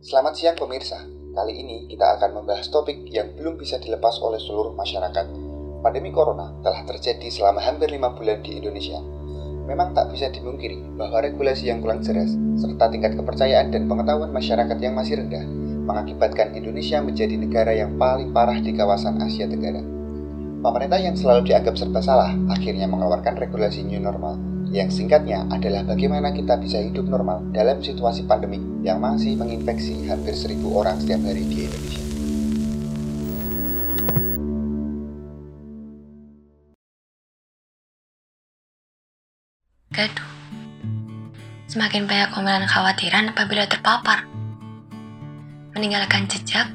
Selamat siang pemirsa. Kali ini kita akan membahas topik yang belum bisa dilepas oleh seluruh masyarakat. Pandemi Corona telah terjadi selama hampir lima bulan di Indonesia. Memang tak bisa dimungkiri bahwa regulasi yang kurang jelas serta tingkat kepercayaan dan pengetahuan masyarakat yang masih rendah mengakibatkan Indonesia menjadi negara yang paling parah di kawasan Asia Tenggara. Pemerintah yang selalu dianggap serba salah akhirnya mengeluarkan regulasi new normal yang singkatnya adalah bagaimana kita bisa hidup normal dalam situasi pandemik yang masih menginfeksi hampir seribu orang setiap hari di Indonesia. Gaduh. Semakin banyak omelan khawatiran apabila terpapar. Meninggalkan jejak,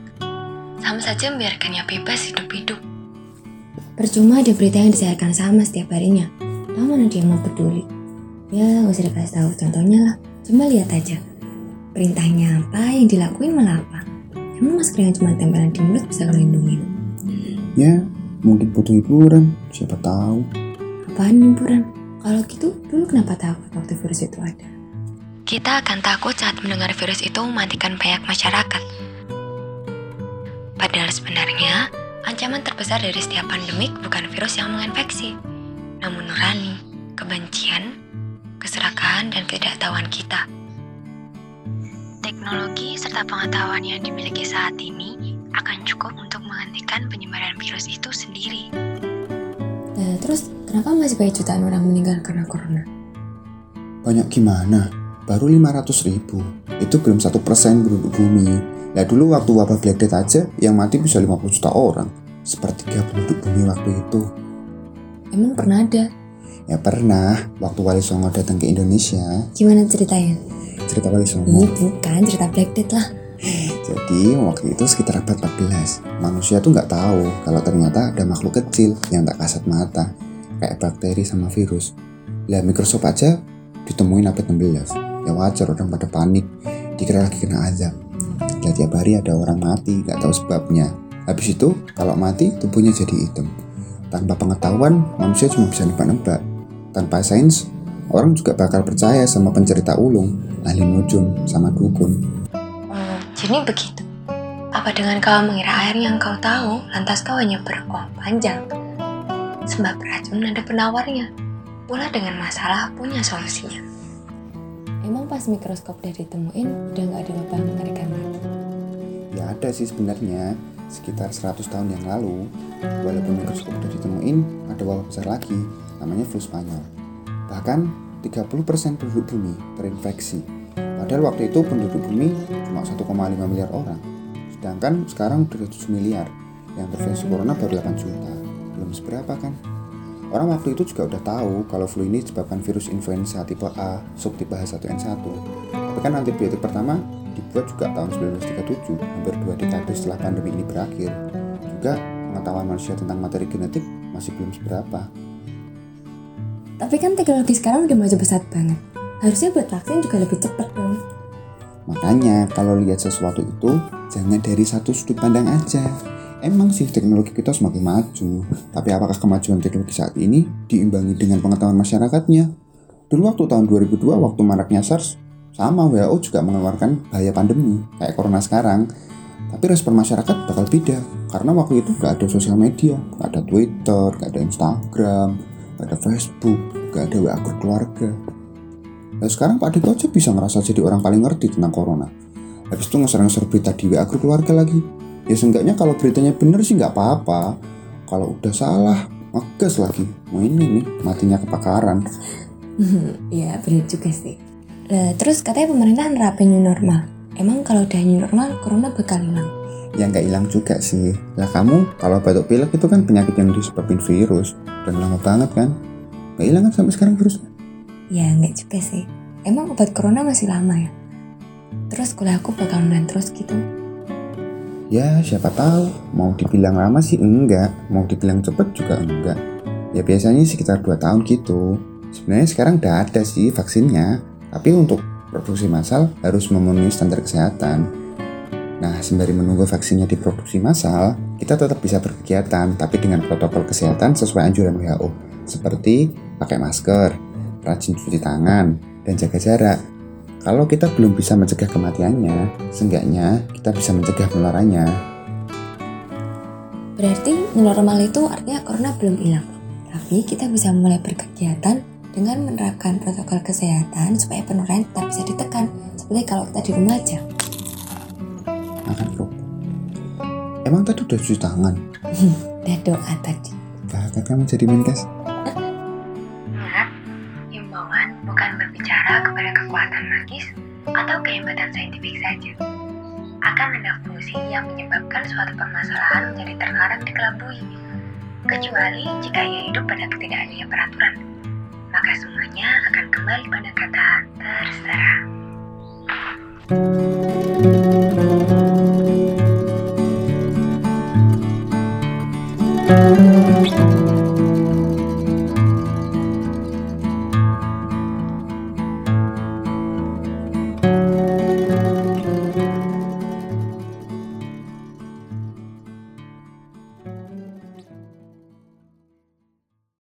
sama saja membiarkannya bebas hidup-hidup. Percuma ada berita yang disiarkan sama setiap harinya. Tahu mana dia mau peduli? Ya, gak usah dikasih tahu contohnya lah. Cuma lihat aja. Perintahnya apa, yang dilakuin malah apa. Emang masker yang cuma tempelan di mulut bisa ngelindungin? Ya, mungkin butuh hiburan, siapa tahu. Apaan hiburan? Kalau gitu, dulu kenapa takut waktu virus itu ada? Kita akan takut saat mendengar virus itu mematikan banyak masyarakat. Padahal sebenarnya, ancaman terbesar dari setiap pandemik bukan virus yang menginfeksi, namun nurani, kebencian, keserakahan, dan ketidaktahuan kita. Teknologi serta pengetahuan yang dimiliki saat ini akan cukup untuk menghentikan penyebaran virus itu sendiri. Nah, terus kenapa masih banyak jutaan orang meninggal karena corona? Banyak gimana? Baru 500 ribu. Itu belum satu persen penduduk bumi. Nah dulu waktu wabah Black Death aja yang mati bisa 50 juta orang. Sepertiga penduduk bumi waktu itu. Emang pernah ada? Ya pernah, waktu Wali Songo datang ke Indonesia. Gimana ceritanya? Cerita Wali Songo. Ini bukan cerita Black Death lah. Jadi waktu itu sekitar abad 14, manusia tuh nggak tahu kalau ternyata ada makhluk kecil yang tak kasat mata, kayak bakteri sama virus. Lah Microsoft aja ditemuin abad 16. Ya wajar orang pada panik, dikira lagi kena azab. Lah tiap hari ada orang mati, nggak tahu sebabnya. Habis itu kalau mati tubuhnya jadi hitam. Tanpa pengetahuan, manusia cuma bisa nebak-nebak. Tanpa sains, orang juga bakal percaya sama pencerita ulung, ahli nujum, sama dukun. Hmm, jadi begitu. Apa dengan kau mengira air yang kau tahu, lantas kau hanya beruang panjang? Sebab racun ada penawarnya. Pula dengan masalah punya solusinya. Emang pas mikroskop udah ditemuin, udah nggak ada wabah mengerikan lagi? Ya ada sih sebenarnya sekitar 100 tahun yang lalu walaupun mikroskop udah ditemuin ada wabah besar lagi namanya flu Spanyol bahkan 30% penduduk bumi terinfeksi padahal waktu itu penduduk bumi cuma 1,5 miliar orang sedangkan sekarang udah 7 miliar yang terinfeksi corona baru 8 juta belum seberapa kan Orang waktu itu juga udah tahu kalau flu ini disebabkan virus influenza tipe A, subtipe H1N1. Tapi kan antibiotik pertama dibuat juga tahun 1937, hampir dua dekade setelah pandemi ini berakhir. Juga pengetahuan manusia tentang materi genetik masih belum seberapa. Tapi kan teknologi sekarang udah maju pesat banget. Harusnya buat vaksin juga lebih cepat dong. Makanya kalau lihat sesuatu itu jangan dari satu sudut pandang aja. Emang sih teknologi kita semakin maju, tapi apakah kemajuan teknologi saat ini diimbangi dengan pengetahuan masyarakatnya? Dulu waktu tahun 2002 waktu maraknya SARS, sama WHO juga mengeluarkan bahaya pandemi kayak corona sekarang. Tapi respon masyarakat bakal beda karena waktu itu gak ada sosial media, gak ada Twitter, gak ada Instagram, gak ada Facebook, gak ada WA grup keluarga. Nah sekarang Pak Dito aja bisa ngerasa jadi orang paling ngerti tentang corona. Habis itu ngeser-ngeser berita di WA grup keluarga lagi. Ya seenggaknya kalau beritanya bener sih nggak apa-apa. Kalau udah salah, ngegas lagi. Mau ini nih, matinya kebakaran. ya bener juga sih. Nah, terus katanya pemerintah nerapin new normal. Emang kalau udah new normal, corona bakal hilang? Ya nggak hilang juga sih. Lah kamu kalau batuk pilek itu kan penyakit yang disebabin virus. Dan lama banget kan. Nggak hilang kan sampai sekarang virusnya? Ya nggak juga sih. Emang obat corona masih lama ya? Terus kuliah aku bakal online terus gitu. Ya siapa tahu. Mau dibilang lama sih enggak. Mau dibilang cepet juga enggak. Ya biasanya sekitar 2 tahun gitu. Sebenarnya sekarang udah ada sih vaksinnya. Tapi untuk produksi massal harus memenuhi standar kesehatan. Nah, sembari menunggu vaksinnya diproduksi massal, kita tetap bisa berkegiatan, tapi dengan protokol kesehatan sesuai anjuran WHO, seperti pakai masker, rajin cuci tangan, dan jaga jarak. Kalau kita belum bisa mencegah kematiannya, seenggaknya kita bisa mencegah penularannya. Berarti normal itu artinya corona belum hilang. Tapi kita bisa mulai berkegiatan dengan menerapkan protokol kesehatan supaya penularan tetap bisa ditekan. Seperti kalau kita di rumah aja. Makan kerupuk. Emang tadi udah cuci tangan? Dan doa tadi. Kakak kamu jadi menkes? Ingat, himbauan bukan berbicara kepada kekuatan magis atau kehebatan saintifik saja. Akan ada fungsi yang menyebabkan suatu permasalahan menjadi terlarang dikelabui. Kecuali jika ia hidup pada ketidakadanya peraturan. Maka semuanya akan kembali pada kata terserah.